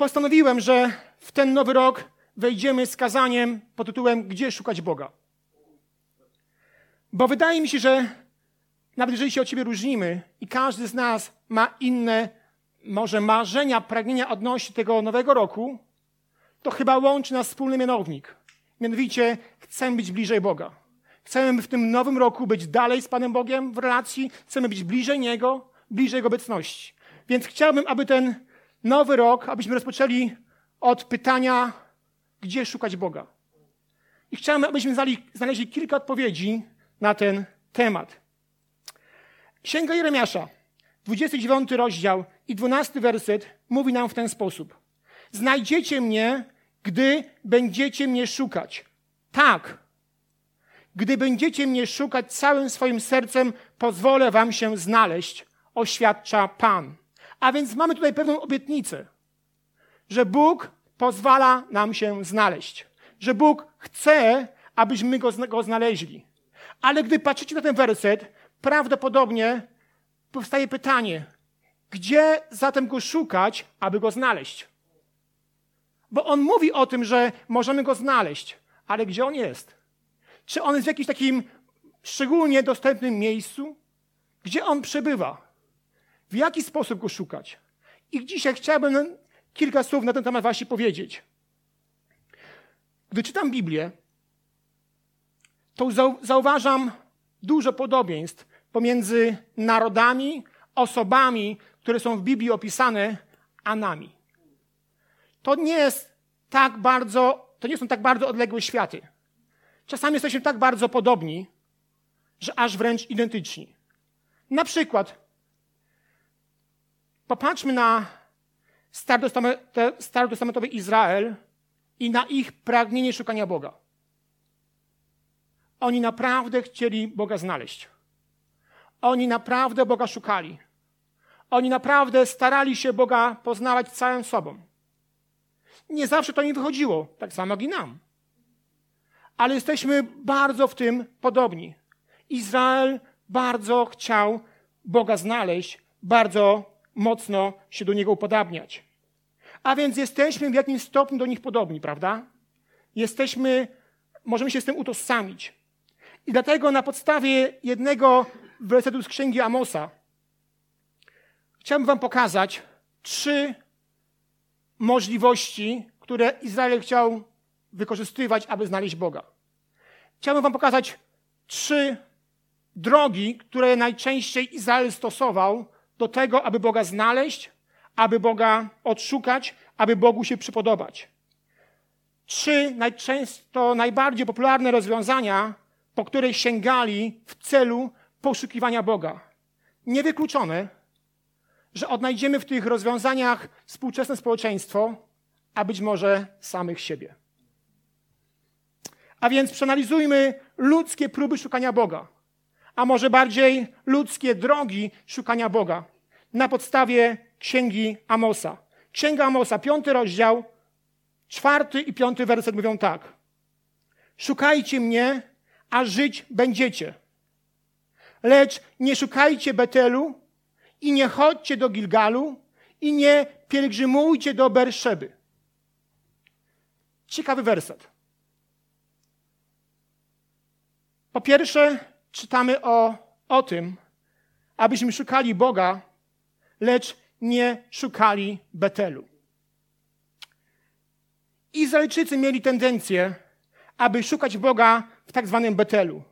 postanowiłem, że w ten nowy rok wejdziemy z kazaniem pod tytułem Gdzie szukać Boga? Bo wydaje mi się, że nawet jeżeli się od siebie różnimy i każdy z nas ma inne, może marzenia, pragnienia odnośnie tego nowego roku, to chyba łączy nas wspólny mianownik. Mianowicie chcemy być bliżej Boga. Chcemy w tym nowym roku być dalej z Panem Bogiem w relacji, chcemy być bliżej Niego, bliżej Jego obecności. Więc chciałbym, aby ten nowy rok, abyśmy rozpoczęli od pytania, gdzie szukać Boga. I chciałbym, abyśmy znaleźli kilka odpowiedzi na ten temat. Księga Jeremiasza, 29 rozdział i 12 werset mówi nam w ten sposób. Znajdziecie mnie, gdy będziecie mnie szukać. Tak. Gdy będziecie mnie szukać całym swoim sercem, pozwolę wam się znaleźć, oświadcza Pan. A więc mamy tutaj pewną obietnicę, że Bóg pozwala nam się znaleźć, że Bóg chce, abyśmy go, go znaleźli. Ale gdy patrzycie na ten werset, prawdopodobnie powstaje pytanie, gdzie zatem go szukać, aby go znaleźć? Bo on mówi o tym, że możemy go znaleźć, ale gdzie on jest? Czy on jest w jakimś takim szczególnie dostępnym miejscu? Gdzie on przebywa? W jaki sposób go szukać? I dzisiaj chciałbym kilka słów na ten temat właśnie powiedzieć. Gdy czytam Biblię, to zauważam dużo podobieństw pomiędzy narodami, osobami, które są w Biblii opisane, a nami. To nie jest tak bardzo, to nie są tak bardzo odległe światy. Czasami jesteśmy tak bardzo podobni, że aż wręcz identyczni. Na przykład, popatrzmy na starotestamentowy Izrael i na ich pragnienie szukania Boga. Oni naprawdę chcieli Boga znaleźć. Oni naprawdę Boga szukali. Oni naprawdę starali się Boga poznawać całym sobą. Nie zawsze to im wychodziło, tak samo jak i nam. Ale jesteśmy bardzo w tym podobni. Izrael bardzo chciał Boga znaleźć, bardzo mocno się do Niego upodabniać. A więc jesteśmy w jakimś stopniu do nich podobni, prawda? Jesteśmy, możemy się z tym utożsamić. I dlatego na podstawie jednego wersetu z księgi Amosa chciałbym Wam pokazać trzy możliwości, które Izrael chciał wykorzystywać, aby znaleźć Boga. Chciałbym Wam pokazać trzy drogi, które najczęściej Izrael stosował do tego, aby Boga znaleźć, aby Boga odszukać, aby Bogu się przypodobać. Trzy najczęsto najbardziej popularne rozwiązania, po które sięgali w celu poszukiwania Boga. Niewykluczone, że odnajdziemy w tych rozwiązaniach współczesne społeczeństwo, a być może samych siebie. A więc przeanalizujmy ludzkie próby szukania Boga, a może bardziej ludzkie drogi szukania Boga na podstawie księgi Amosa. Księga Amosa, piąty rozdział, czwarty i piąty werset mówią tak. Szukajcie mnie, a żyć będziecie. Lecz nie szukajcie Betelu i nie chodźcie do Gilgalu i nie pielgrzymujcie do Berszeby. Ciekawy werset. Po pierwsze, czytamy o, o tym, abyśmy szukali Boga, lecz nie szukali Betelu. Izraelczycy mieli tendencję, aby szukać Boga w tak zwanym Betelu.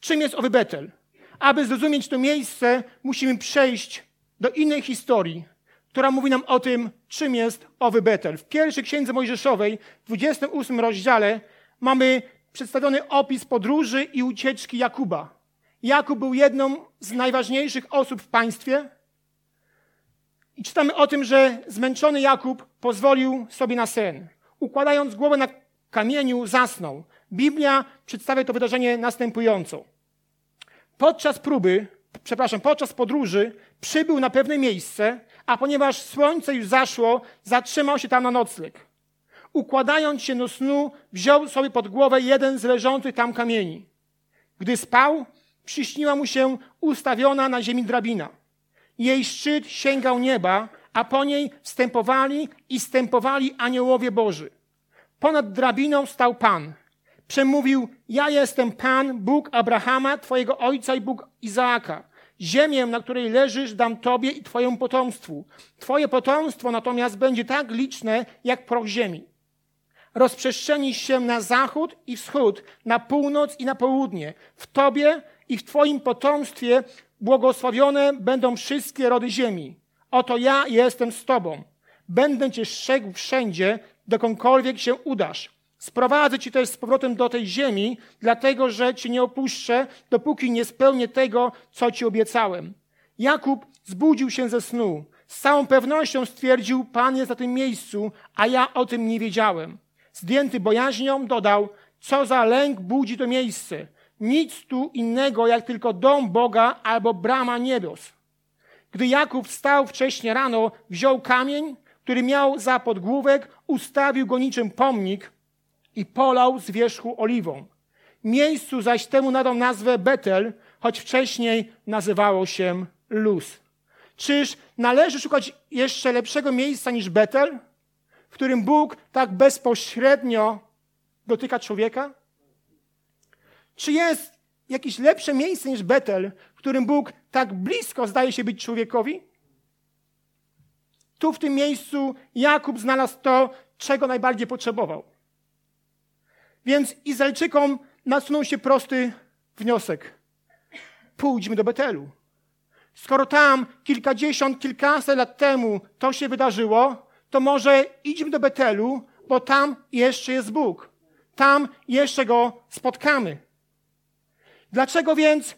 Czym jest owy Betel? Aby zrozumieć to miejsce, musimy przejść do innej historii, która mówi nam o tym, czym jest owy Betel. W pierwszej księdze Mojżeszowej, w 28 rozdziale, mamy przedstawiony opis podróży i ucieczki Jakuba. Jakub był jedną z najważniejszych osób w państwie. I czytamy o tym, że zmęczony Jakub pozwolił sobie na sen. Układając głowę na kamieniu, zasnął. Biblia przedstawia to wydarzenie następująco. Podczas próby, przepraszam, podczas podróży przybył na pewne miejsce, a ponieważ słońce już zaszło, zatrzymał się tam na nocleg. Układając się do snu, wziął sobie pod głowę jeden z leżących tam kamieni. Gdy spał, przyśniła mu się ustawiona na ziemi drabina. Jej szczyt sięgał nieba, a po niej wstępowali i wstępowali aniołowie Boży. Ponad drabiną stał Pan. Przemówił, ja jestem Pan, Bóg Abrahama, Twojego ojca i Bóg Izaaka. Ziemię, na której leżysz, dam Tobie i Twojemu potomstwu. Twoje potomstwo natomiast będzie tak liczne, jak proch ziemi. Rozprzestrzeni się na zachód i wschód, na północ i na południe. W Tobie i w Twoim potomstwie błogosławione będą wszystkie rody ziemi. Oto ja jestem z Tobą. Będę Cię strzegł wszędzie, dokądkolwiek się udasz. Sprowadzę Cię też z powrotem do tej ziemi, dlatego że Cię nie opuszczę, dopóki nie spełnię tego, co Ci obiecałem. Jakub zbudził się ze snu. Z całą pewnością stwierdził, Pan jest na tym miejscu, a ja o tym nie wiedziałem. Zdjęty bojaźnią dodał, co za lęk budzi to miejsce. Nic tu innego, jak tylko dom Boga albo brama niebios. Gdy Jakub wstał wcześnie rano, wziął kamień, który miał za podgłówek, ustawił go niczym pomnik i polał z wierzchu oliwą. Miejscu zaś temu nadał nazwę Betel, choć wcześniej nazywało się Luz. Czyż należy szukać jeszcze lepszego miejsca niż Betel, w którym Bóg tak bezpośrednio dotyka człowieka? Czy jest jakieś lepsze miejsce niż Betel, w którym Bóg tak blisko zdaje się być człowiekowi? Tu w tym miejscu Jakub znalazł to, czego najbardziej potrzebował. Więc Izraelczykom nasunął się prosty wniosek. Pójdźmy do Betelu. Skoro tam kilkadziesiąt, kilkaset lat temu to się wydarzyło, to może idźmy do Betelu, bo tam jeszcze jest Bóg. Tam jeszcze Go spotkamy. Dlaczego więc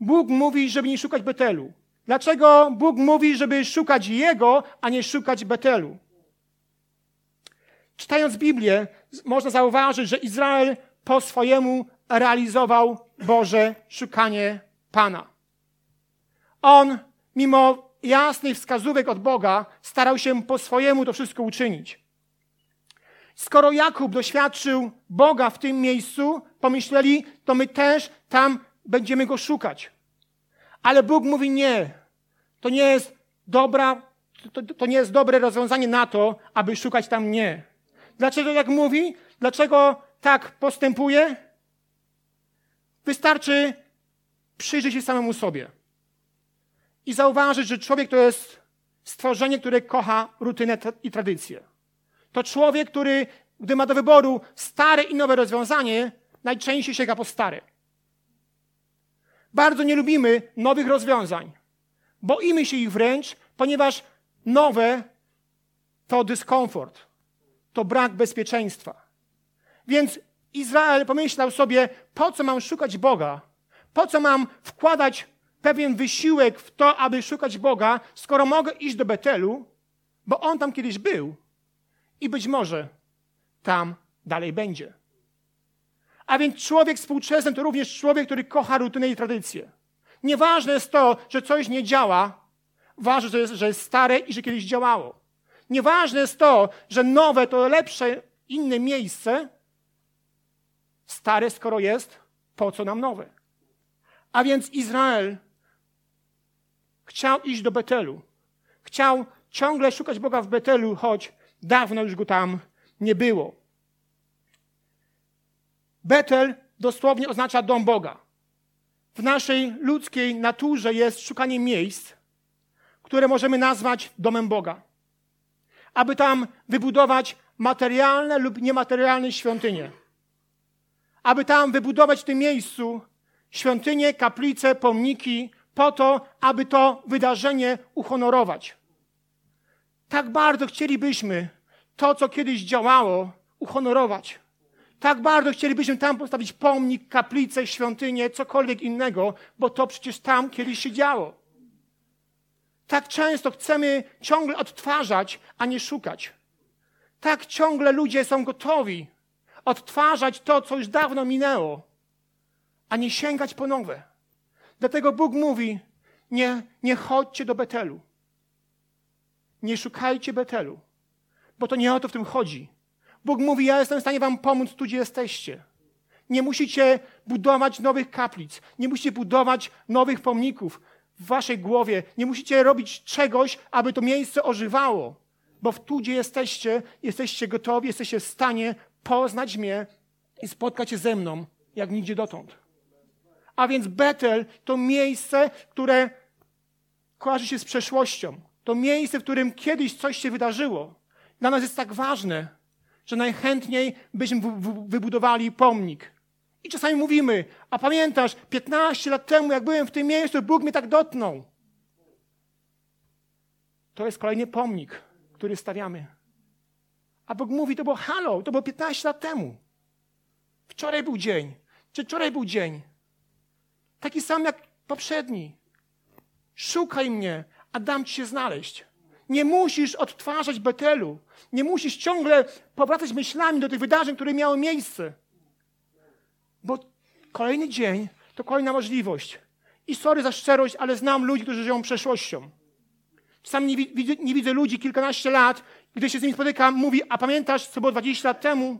Bóg mówi, żeby nie szukać Betelu? Dlaczego Bóg mówi, żeby szukać Jego, a nie szukać Betelu? Czytając Biblię, można zauważyć, że Izrael po swojemu realizował Boże szukanie Pana. On, mimo jasnych wskazówek od Boga, starał się po swojemu to wszystko uczynić. Skoro Jakub doświadczył Boga w tym miejscu, pomyśleli, to my też tam będziemy go szukać. Ale Bóg mówi nie. To nie jest dobra, to, to nie jest dobre rozwiązanie na to, aby szukać tam nie. Dlaczego tak mówi? Dlaczego tak postępuje? Wystarczy przyjrzeć się samemu sobie i zauważyć, że człowiek to jest stworzenie, które kocha rutynę i tradycję. To człowiek, który, gdy ma do wyboru stare i nowe rozwiązanie, najczęściej sięga po stare. Bardzo nie lubimy nowych rozwiązań. Boimy się ich wręcz, ponieważ nowe to dyskomfort, to brak bezpieczeństwa. Więc Izrael pomyślał sobie, po co mam szukać Boga? Po co mam wkładać pewien wysiłek w to, aby szukać Boga, skoro mogę iść do Betelu, bo on tam kiedyś był i być może tam dalej będzie. A więc człowiek współczesny to również człowiek, który kocha rutynę i tradycję. Nieważne jest to, że coś nie działa, ważne, że jest, że jest stare i że kiedyś działało. Nieważne jest to, że nowe to lepsze, inne miejsce. Stare, skoro jest, po co nam nowe? A więc Izrael chciał iść do Betelu. Chciał ciągle szukać Boga w Betelu, choć dawno już go tam nie było. Betel dosłownie oznacza dom Boga. W naszej ludzkiej naturze jest szukanie miejsc, które możemy nazwać domem Boga. Aby tam wybudować materialne lub niematerialne świątynie. Aby tam wybudować w tym miejscu świątynie, kaplice, pomniki, po to, aby to wydarzenie uhonorować. Tak bardzo chcielibyśmy to, co kiedyś działało, uhonorować. Tak bardzo chcielibyśmy tam postawić pomnik, kaplicę, świątynię, cokolwiek innego, bo to przecież tam kiedyś się działo. Tak często chcemy ciągle odtwarzać, a nie szukać. Tak ciągle ludzie są gotowi odtwarzać to, co już dawno minęło, a nie sięgać po nowe. Dlatego Bóg mówi: nie, nie chodźcie do Betelu. Nie szukajcie Betelu, bo to nie o to w tym chodzi. Bóg mówi: Ja jestem w stanie Wam pomóc tu, gdzie jesteście. Nie musicie budować nowych kaplic, nie musicie budować nowych pomników. w waszej głowie. Nie musicie robić czegoś, aby to miejsce ożywało. Bo w tu, gdzie jesteście, jesteście gotowi, jesteście w stanie poznać mnie i spotkać się ze mną, jak nigdzie dotąd. A więc Betel to miejsce, które kojarzy się z przeszłością. To miejsce, w którym kiedyś coś się wydarzyło. Dla nas jest tak ważne, że najchętniej byśmy wybudowali pomnik. I czasami mówimy, a pamiętasz, 15 lat temu, jak byłem w tym miejscu, Bóg mnie tak dotknął. To jest kolejny pomnik, który stawiamy. A Bóg mówi, to było halo, to było 15 lat temu. Wczoraj był dzień, czy wczoraj był dzień. Taki sam jak poprzedni. Szukaj mnie, a dam ci się znaleźć. Nie musisz odtwarzać Betelu. Nie musisz ciągle powracać myślami do tych wydarzeń, które miały miejsce. Bo kolejny dzień to kolejna możliwość. I sorry za szczerość, ale znam ludzi, którzy żyją przeszłością. Sam nie, widzę, nie widzę ludzi kilkanaście lat, gdy się z nimi spotykam, mówi, a pamiętasz, co było 20 lat temu?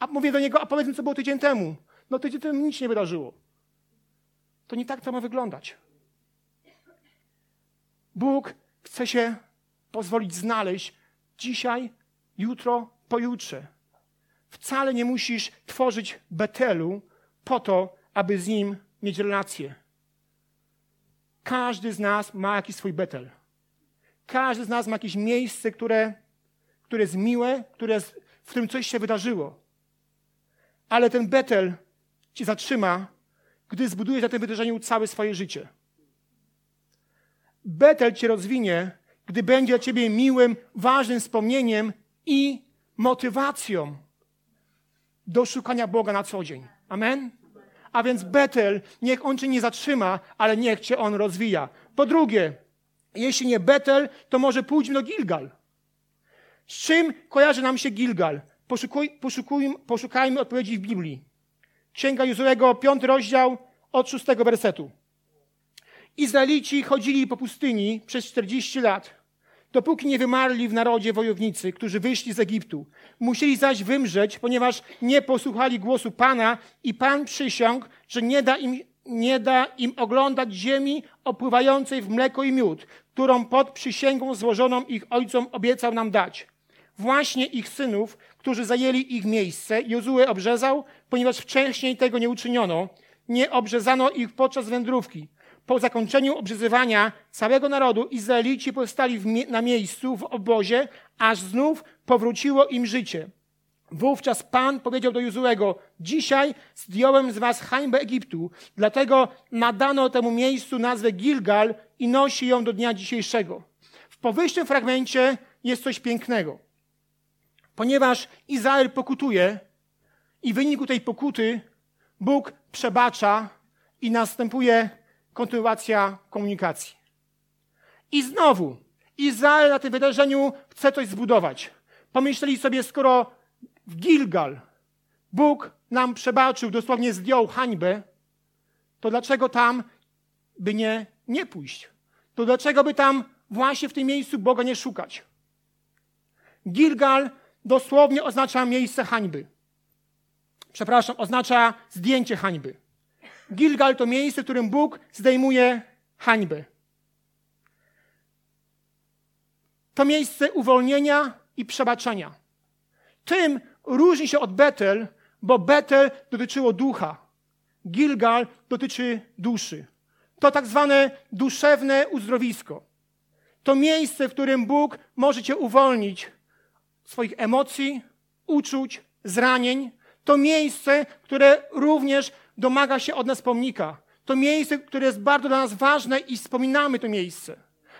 A mówię do niego, a powiedz mi, co było tydzień temu. No tydzień temu nic nie wydarzyło. To nie tak to ma wyglądać. Bóg chce się pozwolić znaleźć dzisiaj, jutro, pojutrze. Wcale nie musisz tworzyć Betelu po to, aby z nim mieć relację. Każdy z nas ma jakiś swój Betel. Każdy z nas ma jakieś miejsce, które, które jest miłe, które w którym coś się wydarzyło. Ale ten Betel ci zatrzyma, gdy zbudujesz na tym wydarzeniu całe swoje życie. Betel cię rozwinie, gdy będzie dla ciebie miłym, ważnym wspomnieniem i motywacją do szukania Boga na co dzień. Amen? A więc Betel, niech on cię nie zatrzyma, ale niech cię on rozwija. Po drugie, jeśli nie Betel, to może pójdźmy do Gilgal. Z czym kojarzy nam się Gilgal? Poszukuj, poszukuj, poszukajmy odpowiedzi w Biblii. Księga Józłego, piąty rozdział, od szóstego wersetu. Izraelici chodzili po pustyni przez 40 lat, dopóki nie wymarli w narodzie wojownicy, którzy wyszli z Egiptu. Musieli zaś wymrzeć, ponieważ nie posłuchali głosu Pana i Pan przysiągł, że nie da im, nie da im oglądać ziemi opływającej w mleko i miód, którą pod przysięgą złożoną ich ojcom obiecał nam dać. Właśnie ich synów, którzy zajęli ich miejsce, Jozue obrzezał, ponieważ wcześniej tego nie uczyniono. Nie obrzezano ich podczas wędrówki. Po zakończeniu obrzezywania całego narodu Izraelici pozostali na miejscu w obozie, aż znów powróciło im życie. Wówczas Pan powiedział do Jozuego, dzisiaj zdjąłem z was hańbę Egiptu, dlatego nadano temu miejscu nazwę Gilgal i nosi ją do dnia dzisiejszego. W powyższym fragmencie jest coś pięknego. Ponieważ Izrael pokutuje i w wyniku tej pokuty Bóg przebacza i następuje kontynuacja komunikacji. I znowu, Izrael na tym wydarzeniu chce coś zbudować. Pomyśleli sobie, skoro w Gilgal Bóg nam przebaczył, dosłownie zdjął hańbę, to dlaczego tam by nie, nie pójść? To dlaczego by tam właśnie w tym miejscu Boga nie szukać? Gilgal dosłownie oznacza miejsce hańby. Przepraszam, oznacza zdjęcie hańby. Gilgal to miejsce, w którym Bóg zdejmuje hańbę. To miejsce uwolnienia i przebaczenia. Tym różni się od Betel, bo Betel dotyczyło ducha. Gilgal dotyczy duszy. To tak zwane duszewne uzdrowisko. To miejsce, w którym Bóg może cię uwolnić swoich emocji, uczuć, zranień. To miejsce, które również domaga się od nas pomnika. To miejsce, które jest bardzo dla nas ważne i wspominamy to miejsce.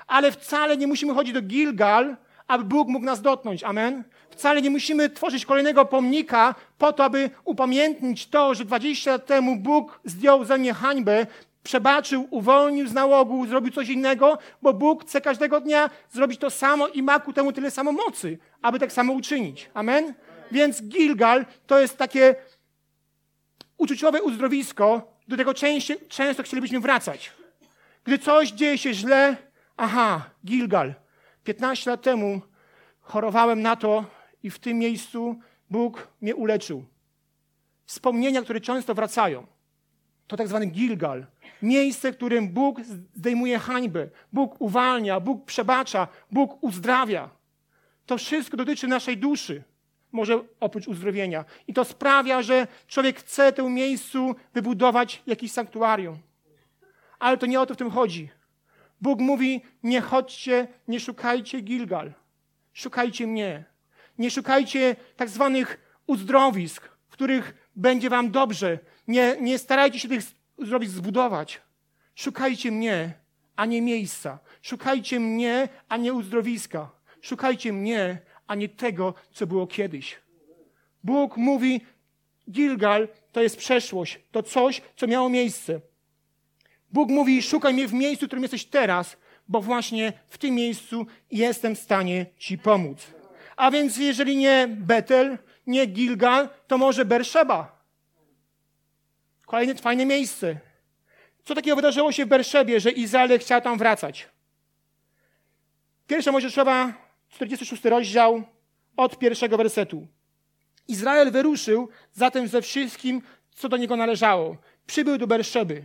Ale wcale nie musimy chodzić do Gilgal, aby Bóg mógł nas dotknąć. Amen. Wcale nie musimy tworzyć kolejnego pomnika po to, aby upamiętnić to, że 20 lat temu Bóg zdjął ze mnie hańbę, przebaczył, uwolnił z nałogu, zrobił coś innego, bo Bóg chce każdego dnia zrobić to samo i ma ku temu tyle samo mocy, aby tak samo uczynić. Amen? Więc Gilgal to jest takie uczuciowe uzdrowisko, do tego często, często chcielibyśmy wracać. Gdy coś dzieje się źle, aha, Gilgal. 15 lat temu chorowałem na to i w tym miejscu Bóg mnie uleczył. Wspomnienia, które często wracają, to tak zwany Gilgal. Miejsce, w którym Bóg zdejmuje hańbę, Bóg uwalnia, Bóg przebacza, Bóg uzdrawia. To wszystko dotyczy naszej duszy, może oprócz uzdrowienia. I to sprawia, że człowiek chce temu miejscu wybudować jakiś sanktuarium. Ale to nie o to w tym chodzi. Bóg mówi: nie chodźcie, nie szukajcie Gilgal. Szukajcie mnie. Nie szukajcie tak zwanych uzdrowisk, w których będzie wam dobrze. Nie, nie starajcie się tych uzdrowisk zbudować. Szukajcie mnie, a nie miejsca. Szukajcie mnie, a nie uzdrowiska. Szukajcie mnie, a nie tego, co było kiedyś. Bóg mówi, Gilgal to jest przeszłość, to coś, co miało miejsce. Bóg mówi: Szukaj mnie w miejscu, w którym jesteś teraz, bo właśnie w tym miejscu jestem w stanie Ci pomóc. A więc, jeżeli nie Betel, nie Gilgal, to może Berszeba. Kolejne fajne miejsce. Co takiego wydarzyło się w Berszebie, że Izrael chciał tam wracać? Pierwsza Mojżeszowa, 46 rozdział, od pierwszego wersetu. Izrael wyruszył zatem ze wszystkim, co do niego należało. Przybył do Berszeby.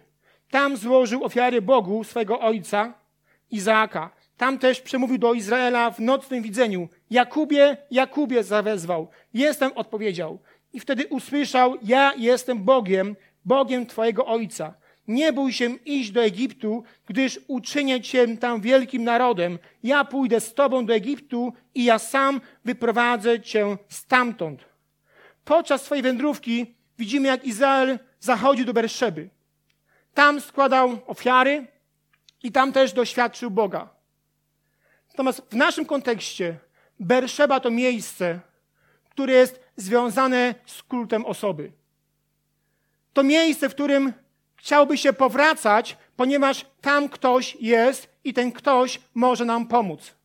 Tam złożył ofiary Bogu swego ojca, Izaaka. Tam też przemówił do Izraela w nocnym widzeniu. Jakubie, Jakubie zawezwał. Jestem, odpowiedział. I wtedy usłyszał, ja jestem Bogiem, Bogiem Twojego ojca. Nie bój się iść do Egiptu, gdyż uczynię Cię tam wielkim narodem. Ja pójdę z Tobą do Egiptu i ja sam wyprowadzę Cię stamtąd. Podczas swojej wędrówki widzimy, jak Izrael zachodzi do Berszeby. Tam składał ofiary i tam też doświadczył Boga. Natomiast w naszym kontekście Berszeba to miejsce, które jest związane z kultem osoby. To miejsce, w którym chciałby się powracać, ponieważ tam ktoś jest i ten ktoś może nam pomóc.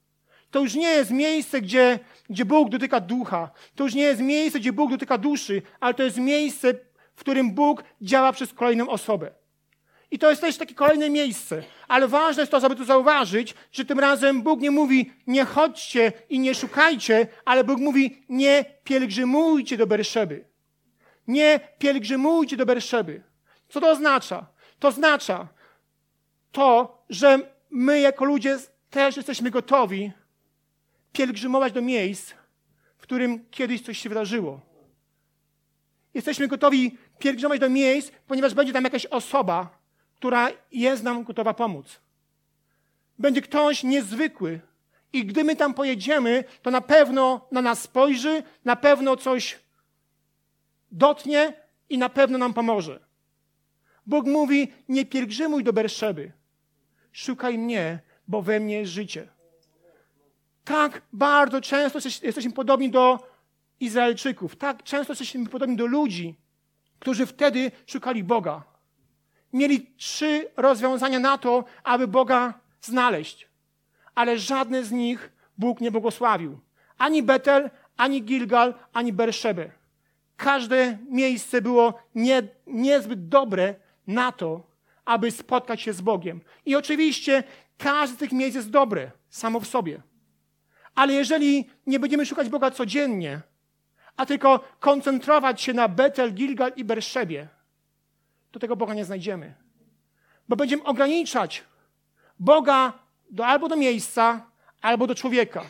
To już nie jest miejsce, gdzie, gdzie Bóg dotyka ducha. To już nie jest miejsce, gdzie Bóg dotyka duszy, ale to jest miejsce, w którym Bóg działa przez kolejną osobę. I to jest też takie kolejne miejsce. Ale ważne jest to, żeby tu zauważyć, że tym razem Bóg nie mówi nie chodźcie i nie szukajcie, ale Bóg mówi nie pielgrzymujcie do Berszeby. Nie pielgrzymujcie do Berszeby. Co to oznacza? To oznacza to, że my jako ludzie też jesteśmy gotowi pielgrzymować do miejsc, w którym kiedyś coś się wydarzyło. Jesteśmy gotowi pielgrzymować do miejsc, ponieważ będzie tam jakaś osoba, która jest nam gotowa pomóc. Będzie ktoś niezwykły. I gdy my tam pojedziemy, to na pewno na nas spojrzy, na pewno coś dotnie i na pewno nam pomoże. Bóg mówi: Nie pielgrzymuj do Berszeby. Szukaj mnie, bo we mnie jest życie. Tak bardzo często jesteśmy podobni do Izraelczyków. Tak często jesteśmy podobni do ludzi, którzy wtedy szukali Boga mieli trzy rozwiązania na to, aby Boga znaleźć. Ale żadne z nich Bóg nie błogosławił. Ani Betel, ani Gilgal, ani Berszebę. Każde miejsce było nie, niezbyt dobre na to, aby spotkać się z Bogiem. I oczywiście każde z tych miejsc jest dobre samo w sobie. Ale jeżeli nie będziemy szukać Boga codziennie, a tylko koncentrować się na Betel, Gilgal i Berszebie, to tego Boga nie znajdziemy. Bo będziemy ograniczać Boga do, albo do miejsca, albo do człowieka.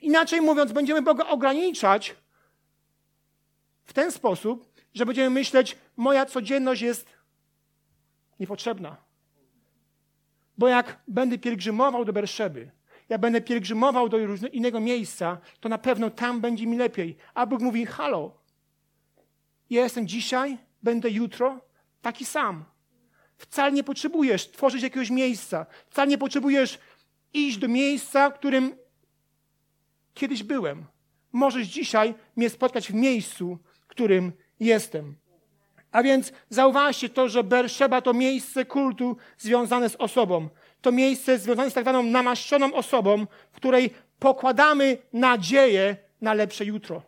Inaczej mówiąc, będziemy Boga ograniczać w ten sposób, że będziemy myśleć, moja codzienność jest niepotrzebna. Bo jak będę pielgrzymował do Berszeby, ja będę pielgrzymował do innego miejsca, to na pewno tam będzie mi lepiej. A Bóg mówi, halo, ja jestem dzisiaj, będę jutro, taki sam. Wcale nie potrzebujesz tworzyć jakiegoś miejsca. Wcale nie potrzebujesz iść do miejsca, którym kiedyś byłem. Możesz dzisiaj mnie spotkać w miejscu, w którym jestem. A więc zauważcie to, że Berszeba to miejsce kultu związane z osobą. To miejsce związane z tak zwaną namaszczoną osobą, w której pokładamy nadzieję na lepsze jutro.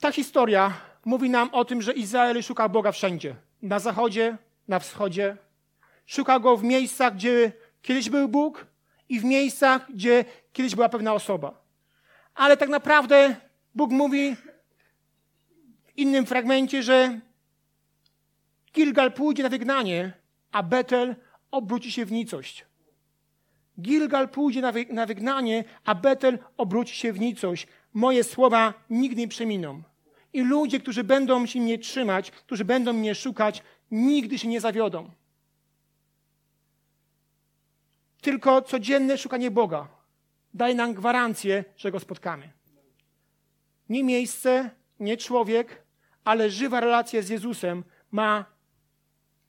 Ta historia mówi nam o tym, że Izrael szuka Boga wszędzie. Na zachodzie, na wschodzie. Szuka Go w miejscach, gdzie kiedyś był Bóg i w miejscach, gdzie kiedyś była pewna osoba. Ale tak naprawdę Bóg mówi, innym fragmencie, że Gilgal pójdzie na wygnanie, a Betel obróci się w nicość. Gilgal pójdzie na, wy, na wygnanie, a Betel obróci się w nicość. Moje słowa nigdy nie przeminą. I ludzie, którzy będą się mnie trzymać, którzy będą mnie szukać, nigdy się nie zawiodą. Tylko codzienne szukanie Boga daje nam gwarancję, że Go spotkamy. Nie miejsce, nie człowiek, ale żywa relacja z Jezusem ma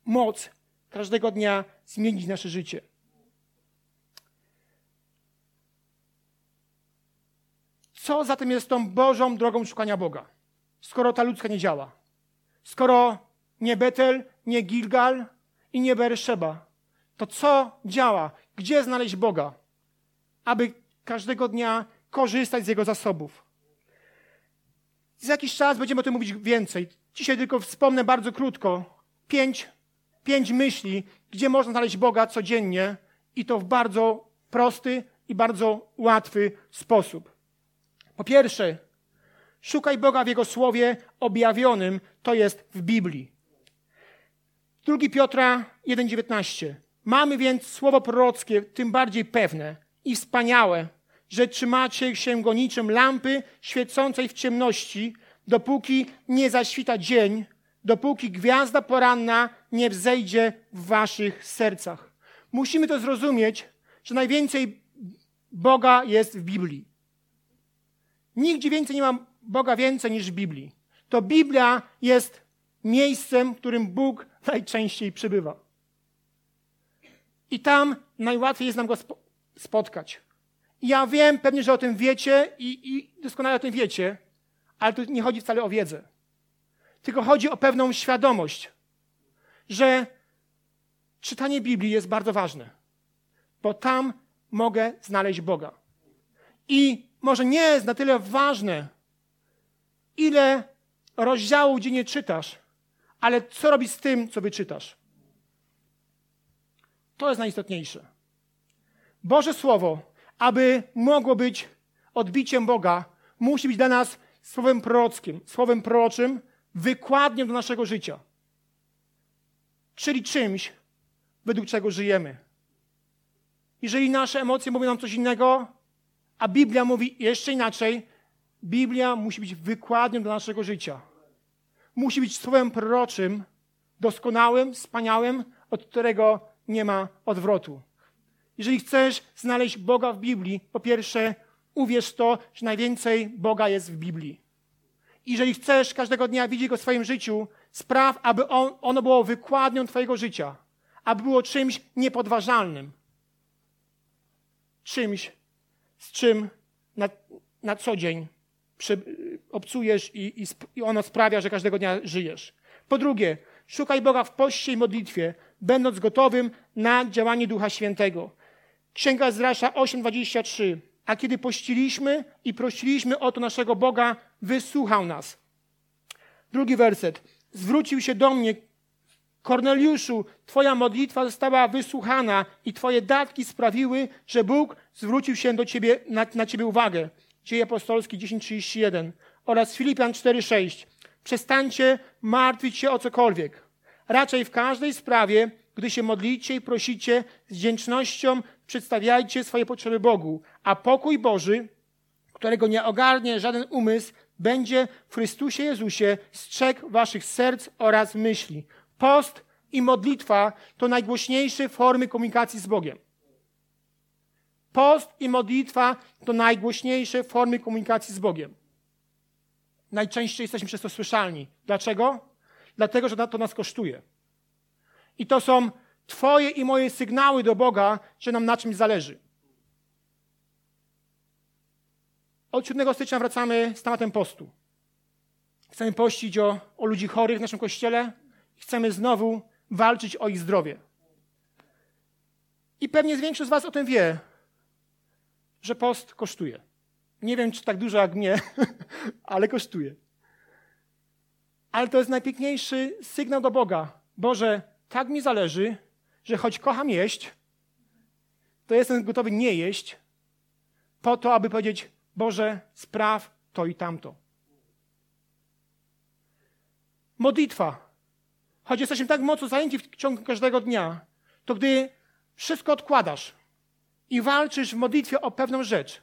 moc każdego dnia zmienić nasze życie. Co zatem jest tą Bożą drogą szukania Boga, skoro ta ludzka nie działa? Skoro nie Betel, nie Gilgal i nie Berszeba, to co działa? Gdzie znaleźć Boga, aby każdego dnia korzystać z Jego zasobów? Za jakiś czas będziemy o tym mówić więcej. Dzisiaj tylko wspomnę bardzo krótko pięć, pięć myśli, gdzie można znaleźć Boga codziennie i to w bardzo prosty i bardzo łatwy sposób. Po pierwsze, szukaj Boga w Jego Słowie objawionym, to jest w Biblii. 2 Piotra 1,19. Mamy więc słowo prorockie, tym bardziej pewne i wspaniałe, że trzymacie się go niczym lampy świecącej w ciemności, dopóki nie zaświta dzień, dopóki gwiazda poranna nie wzejdzie w waszych sercach. Musimy to zrozumieć, że najwięcej Boga jest w Biblii. Nigdzie więcej nie ma Boga więcej niż w Biblii. To Biblia jest miejscem, w którym Bóg najczęściej przybywa. I tam najłatwiej jest nam go spotkać. Ja wiem pewnie, że o tym wiecie i, i doskonale o tym wiecie, ale tu nie chodzi wcale o wiedzę. Tylko chodzi o pewną świadomość, że czytanie Biblii jest bardzo ważne, bo tam mogę znaleźć Boga. I może nie jest na tyle ważne, ile rozdziałów dziennie czytasz, ale co robisz z tym, co wyczytasz. To jest najistotniejsze. Boże Słowo, aby mogło być odbiciem Boga, musi być dla nas słowem prorockim, słowem proroczym, wykładnią do naszego życia. Czyli czymś, według czego żyjemy. Jeżeli nasze emocje mówią nam coś innego, a Biblia mówi jeszcze inaczej, Biblia musi być wykładnią do naszego życia. Musi być słowem proroczym, doskonałym, wspaniałym, od którego nie ma odwrotu. Jeżeli chcesz znaleźć Boga w Biblii, po pierwsze, uwierz to, że najwięcej Boga jest w Biblii. Jeżeli chcesz każdego dnia widzieć Go w swoim życiu, spraw, aby on, ono było wykładnią Twojego życia, aby było czymś niepodważalnym. Czymś, z czym na, na co dzień przy, obcujesz i, i, i ono sprawia, że każdego dnia żyjesz. Po drugie, szukaj Boga w poście i modlitwie, będąc gotowym na działanie Ducha Świętego. Księga Zrasza 8:23. A kiedy pościliśmy i prosiliśmy o to naszego Boga, wysłuchał nas. Drugi werset. Zwrócił się do mnie, Korneliuszu, Twoja modlitwa została wysłuchana i Twoje datki sprawiły, że Bóg zwrócił się do Ciebie, na, na Ciebie uwagę. Dzieje apostolskie 10:31 oraz Filipian 4:6. Przestańcie martwić się o cokolwiek. Raczej w każdej sprawie, gdy się modlicie i prosicie, z wdzięcznością przedstawiajcie swoje potrzeby Bogu, a pokój Boży, którego nie ogarnie żaden umysł, będzie w Chrystusie Jezusie strzegł waszych serc oraz myśli. Post i modlitwa to najgłośniejsze formy komunikacji z Bogiem. Post i modlitwa to najgłośniejsze formy komunikacji z Bogiem. Najczęściej jesteśmy przez to słyszalni. Dlaczego? Dlatego, że to nas kosztuje. I to są Twoje i moje sygnały do Boga, że nam na czymś zależy. Od 7 stycznia wracamy z tematem postu. Chcemy pościć o, o ludzi chorych w naszym kościele. Chcemy znowu walczyć o ich zdrowie. I pewnie większość z Was o tym wie, że post kosztuje. Nie wiem, czy tak dużo jak mnie, ale kosztuje. Ale to jest najpiękniejszy sygnał do Boga. Boże, tak mi zależy, że choć kocham jeść, to jestem gotowy nie jeść, po to, aby powiedzieć: Boże, spraw to i tamto. Modlitwa. Choć jesteśmy tak mocno zajęci w ciągu każdego dnia, to gdy wszystko odkładasz i walczysz w modlitwie o pewną rzecz,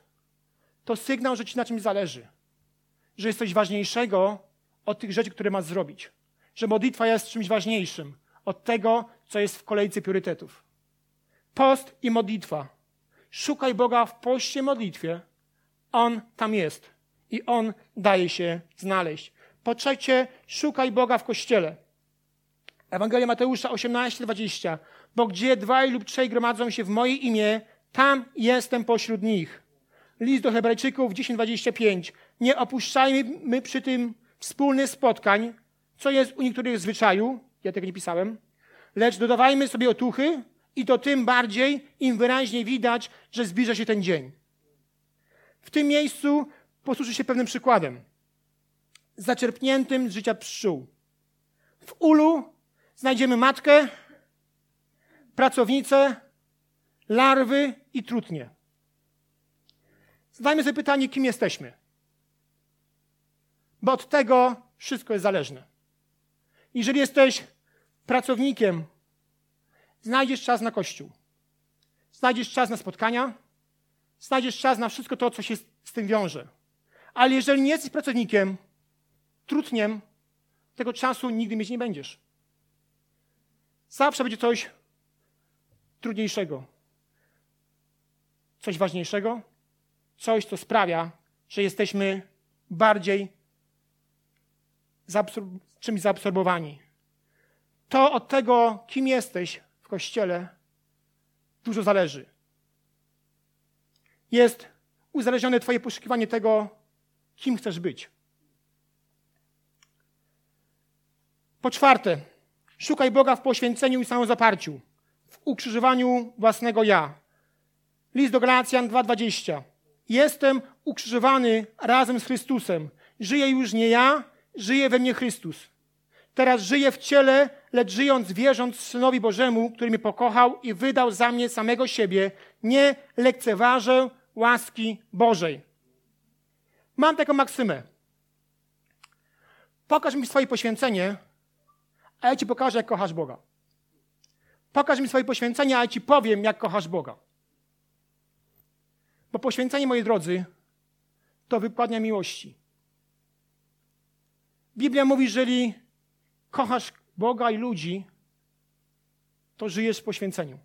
to sygnał, że ci na czymś zależy. Że jest coś ważniejszego od tych rzeczy, które masz zrobić. Że modlitwa jest czymś ważniejszym od tego, co jest w kolejce priorytetów. Post i modlitwa. Szukaj Boga w poście modlitwie. On tam jest i On daje się znaleźć. Po trzecie, szukaj Boga w kościele. Ewangelia Mateusza 18:20. Bo gdzie dwaj lub trzej gromadzą się w moje imię, tam jestem pośród nich. List do Hebrajczyków 10:25. Nie opuszczajmy przy tym wspólnych spotkań, co jest u niektórych zwyczaju, ja tego nie pisałem, lecz dodawajmy sobie otuchy i to tym bardziej, im wyraźniej widać, że zbliża się ten dzień. W tym miejscu posłuży się pewnym przykładem. Zaczerpniętym z życia pszczół. W ulu znajdziemy matkę, pracownicę, larwy i trutnie. Zadajmy sobie pytanie, kim jesteśmy. Bo od tego wszystko jest zależne. Jeżeli jesteś pracownikiem, znajdziesz czas na kościół. Znajdziesz czas na spotkania. Znajdziesz czas na wszystko to, co się z tym wiąże. Ale jeżeli nie jesteś pracownikiem, trudniem, tego czasu nigdy mieć nie będziesz. Zawsze będzie coś trudniejszego. Coś ważniejszego. Coś, co sprawia, że jesteśmy bardziej zaabsor- czymś zaabsorbowani. To od tego, kim jesteś w kościele, dużo zależy. Jest uzależnione Twoje poszukiwanie tego, kim chcesz być. Po czwarte, szukaj Boga w poświęceniu i samozaparciu, w ukrzyżowaniu własnego ja. List do Galacjan 2:20. Jestem ukrzyżowany razem z Chrystusem. Żyję już nie ja, żyje we mnie Chrystus. Teraz żyję w ciele, lecz żyjąc, wierząc Synowi Bożemu, który mnie pokochał i wydał za mnie samego siebie, nie lekceważę łaski Bożej. Mam taką maksymę. Pokaż mi swoje poświęcenie, a ja ci pokażę, jak kochasz Boga. Pokaż mi swoje poświęcenie, a ja ci powiem, jak kochasz Boga. Bo poświęcenie, moi drodzy, to wykładnia miłości. Biblia mówi, że jeżeli kochasz Boga i ludzi, to żyjesz w poświęceniu.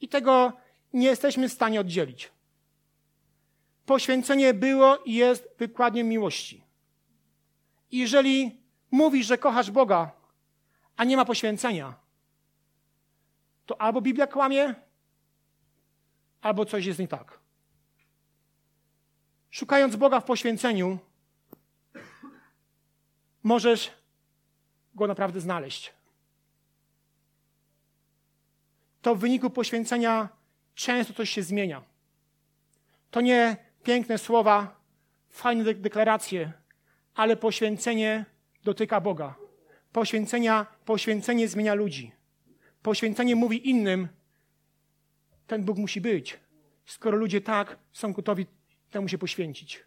I tego nie jesteśmy w stanie oddzielić. Poświęcenie było i jest wykładniem miłości. I jeżeli mówisz, że kochasz Boga, a nie ma poświęcenia, to albo Biblia kłamie, albo coś jest nie tak. Szukając Boga w poświęceniu, możesz go naprawdę znaleźć. To w wyniku poświęcenia często coś się zmienia. To nie piękne słowa, fajne deklaracje, ale poświęcenie dotyka Boga. Poświęcenia, poświęcenie zmienia ludzi. Poświęcenie mówi innym, ten Bóg musi być, skoro ludzie tak są gotowi temu się poświęcić.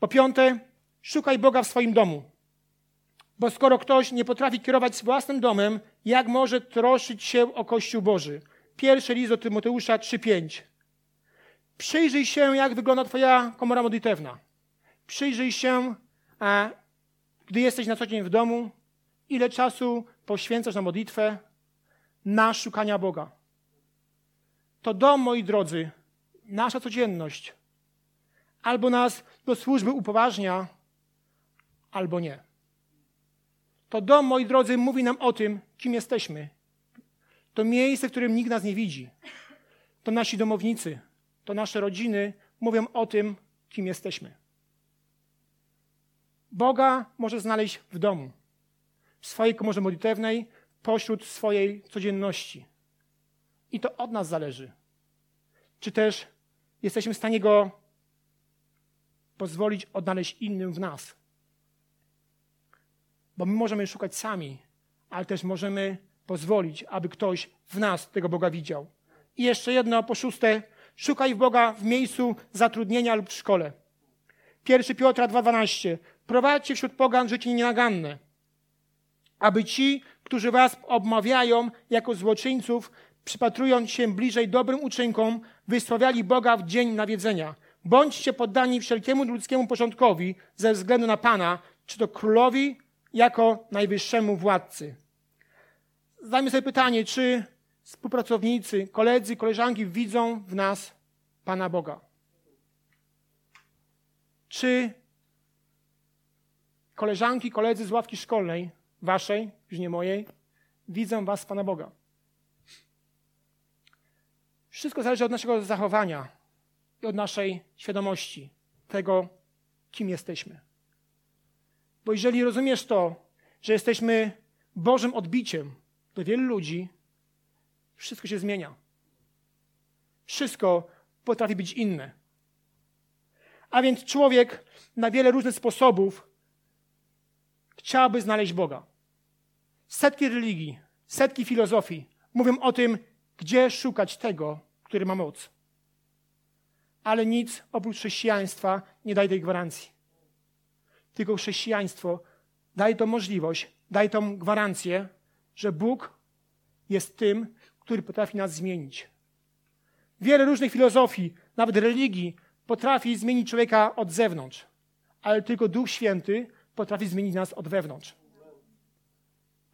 Po piąte, szukaj Boga w swoim domu. Bo skoro ktoś nie potrafi kierować własnym domem, jak może troszyć się o Kościół Boży? Pierwszy list do Tymoteusza 3,5. Przyjrzyj się, jak wygląda Twoja komora modlitewna. Przyjrzyj się, a gdy jesteś na co dzień w domu, ile czasu poświęcasz na modlitwę, na szukania Boga. To dom, moi drodzy, nasza codzienność. Albo nas do służby upoważnia, albo nie. To dom, moi drodzy, mówi nam o tym, kim jesteśmy. To miejsce, w którym nikt nas nie widzi. To nasi domownicy, to nasze rodziny mówią o tym, kim jesteśmy. Boga może znaleźć w domu, w swojej komorze modlitewnej, pośród swojej codzienności. I to od nas zależy. Czy też jesteśmy w stanie Go pozwolić odnaleźć innym w nas. Bo my możemy szukać sami, ale też możemy pozwolić, aby ktoś w nas tego Boga widział. I jeszcze jedno, po szóste, szukaj Boga w miejscu zatrudnienia lub w szkole. 1 Piotra 2,12. Prowadźcie wśród pogan życie nienaganne, aby ci, którzy was obmawiają jako złoczyńców, przypatrując się bliżej dobrym uczynkom, wysławiali Boga w dzień nawiedzenia. Bądźcie poddani wszelkiemu ludzkiemu porządkowi ze względu na Pana, czy to królowi, jako najwyższemu władcy. Zdajmy sobie pytanie, czy współpracownicy, koledzy, koleżanki widzą w nas Pana Boga? Czy koleżanki, koledzy z ławki szkolnej, waszej, już nie mojej, widzą was Pana Boga? Wszystko zależy od naszego zachowania i od naszej świadomości tego, kim jesteśmy. Bo jeżeli rozumiesz to, że jesteśmy Bożym odbiciem do wielu ludzi, wszystko się zmienia. Wszystko potrafi być inne. A więc człowiek na wiele różnych sposobów chciałby znaleźć Boga. Setki religii, setki filozofii mówią o tym, gdzie szukać tego, który ma moc. Ale nic oprócz chrześcijaństwa nie daje tej gwarancji. Tylko chrześcijaństwo daje tą możliwość, daje tą gwarancję, że Bóg jest tym, który potrafi nas zmienić. Wiele różnych filozofii, nawet religii, potrafi zmienić człowieka od zewnątrz, ale tylko Duch Święty potrafi zmienić nas od wewnątrz.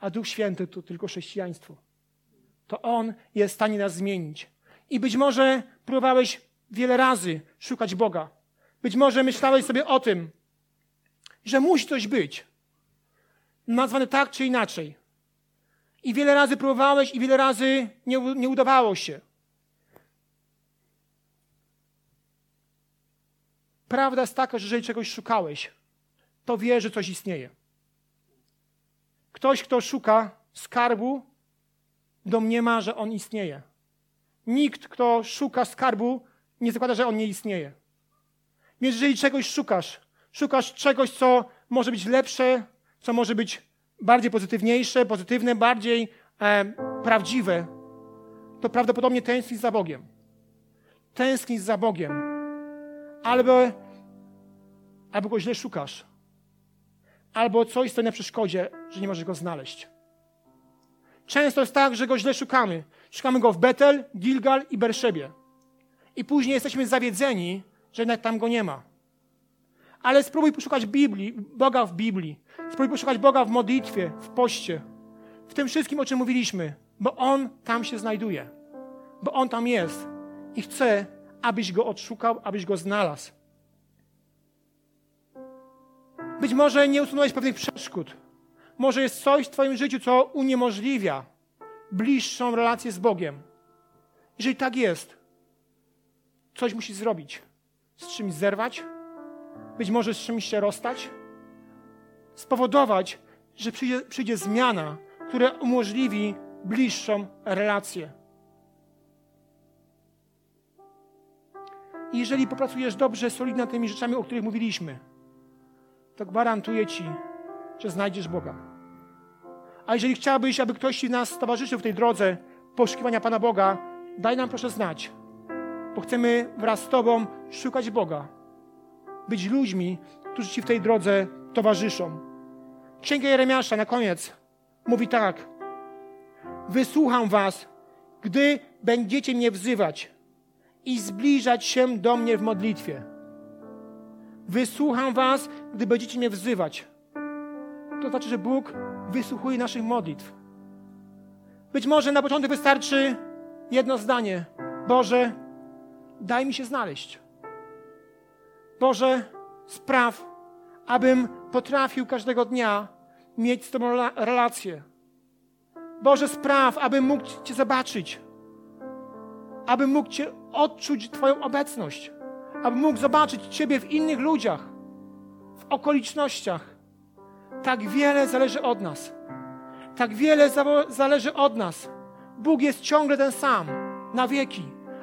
A Duch Święty to tylko chrześcijaństwo. To On jest w stanie nas zmienić. I być może próbowałeś wiele razy szukać Boga. Być może myślałeś sobie o tym, że musi coś być. Nazwane tak czy inaczej. I wiele razy próbowałeś i wiele razy nie, nie udawało się. Prawda jest taka, że jeżeli czegoś szukałeś, to wie, że coś istnieje. Ktoś, kto szuka skarbu, domniema, że on istnieje. Nikt, kto szuka skarbu, nie zakłada, że on nie istnieje. Więc jeżeli czegoś szukasz, szukasz czegoś, co może być lepsze, co może być bardziej pozytywniejsze, pozytywne, bardziej e, prawdziwe, to prawdopodobnie tęsknisz za Bogiem. Tęsknisz za Bogiem. Albo, albo go źle szukasz. Albo coś stoi na przeszkodzie, że nie możesz go znaleźć. Często jest tak, że go źle szukamy. Szukamy go w Betel, Gilgal i Berszebie. I później jesteśmy zawiedzeni, że jednak tam go nie ma. Ale spróbuj poszukać Biblii, Boga w Biblii. Spróbuj poszukać Boga w modlitwie, w poście. W tym wszystkim, o czym mówiliśmy. Bo On tam się znajduje. Bo On tam jest. I chce, abyś go odszukał, abyś go znalazł. Być może nie usunąłeś pewnych przeszkód. Może jest coś w Twoim życiu, co uniemożliwia bliższą relację z Bogiem. Jeżeli tak jest, coś musisz zrobić. Z czymś zerwać, być może z czymś się rozstać, spowodować, że przyjdzie, przyjdzie zmiana, która umożliwi bliższą relację. I jeżeli popracujesz dobrze, solidnie nad tymi rzeczami, o których mówiliśmy, to gwarantuję Ci, że znajdziesz Boga. A jeżeli chciałbyś, aby ktoś Ci nas towarzyszył w tej drodze poszukiwania Pana Boga, daj nam proszę znać, bo chcemy wraz z Tobą szukać Boga, być ludźmi, którzy Ci w tej drodze towarzyszą. Księga Jeremiasza na koniec mówi tak. Wysłucham Was, gdy będziecie mnie wzywać i zbliżać się do mnie w modlitwie. Wysłucham Was, gdy będziecie mnie wzywać. To znaczy, że Bóg wysłuchuje naszych modlitw. Być może na początek wystarczy jedno zdanie: Boże, daj mi się znaleźć. Boże, spraw, abym potrafił każdego dnia mieć z Tobą relację. Boże, spraw, abym mógł Cię zobaczyć, abym mógł Cię odczuć Twoją obecność, abym mógł zobaczyć Ciebie w innych ludziach, w okolicznościach. Tak wiele zależy od nas. Tak wiele zależy od nas. Bóg jest ciągle ten sam, na wieki,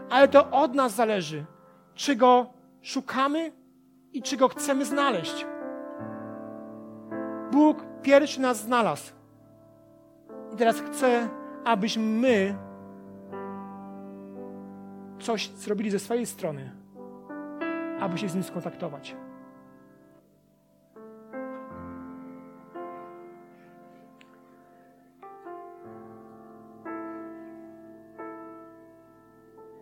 ale to od nas zależy, czy Go szukamy i czy Go chcemy znaleźć. Bóg pierwszy nas znalazł. I teraz chce, abyśmy my coś zrobili ze swojej strony, aby się z Nim skontaktować.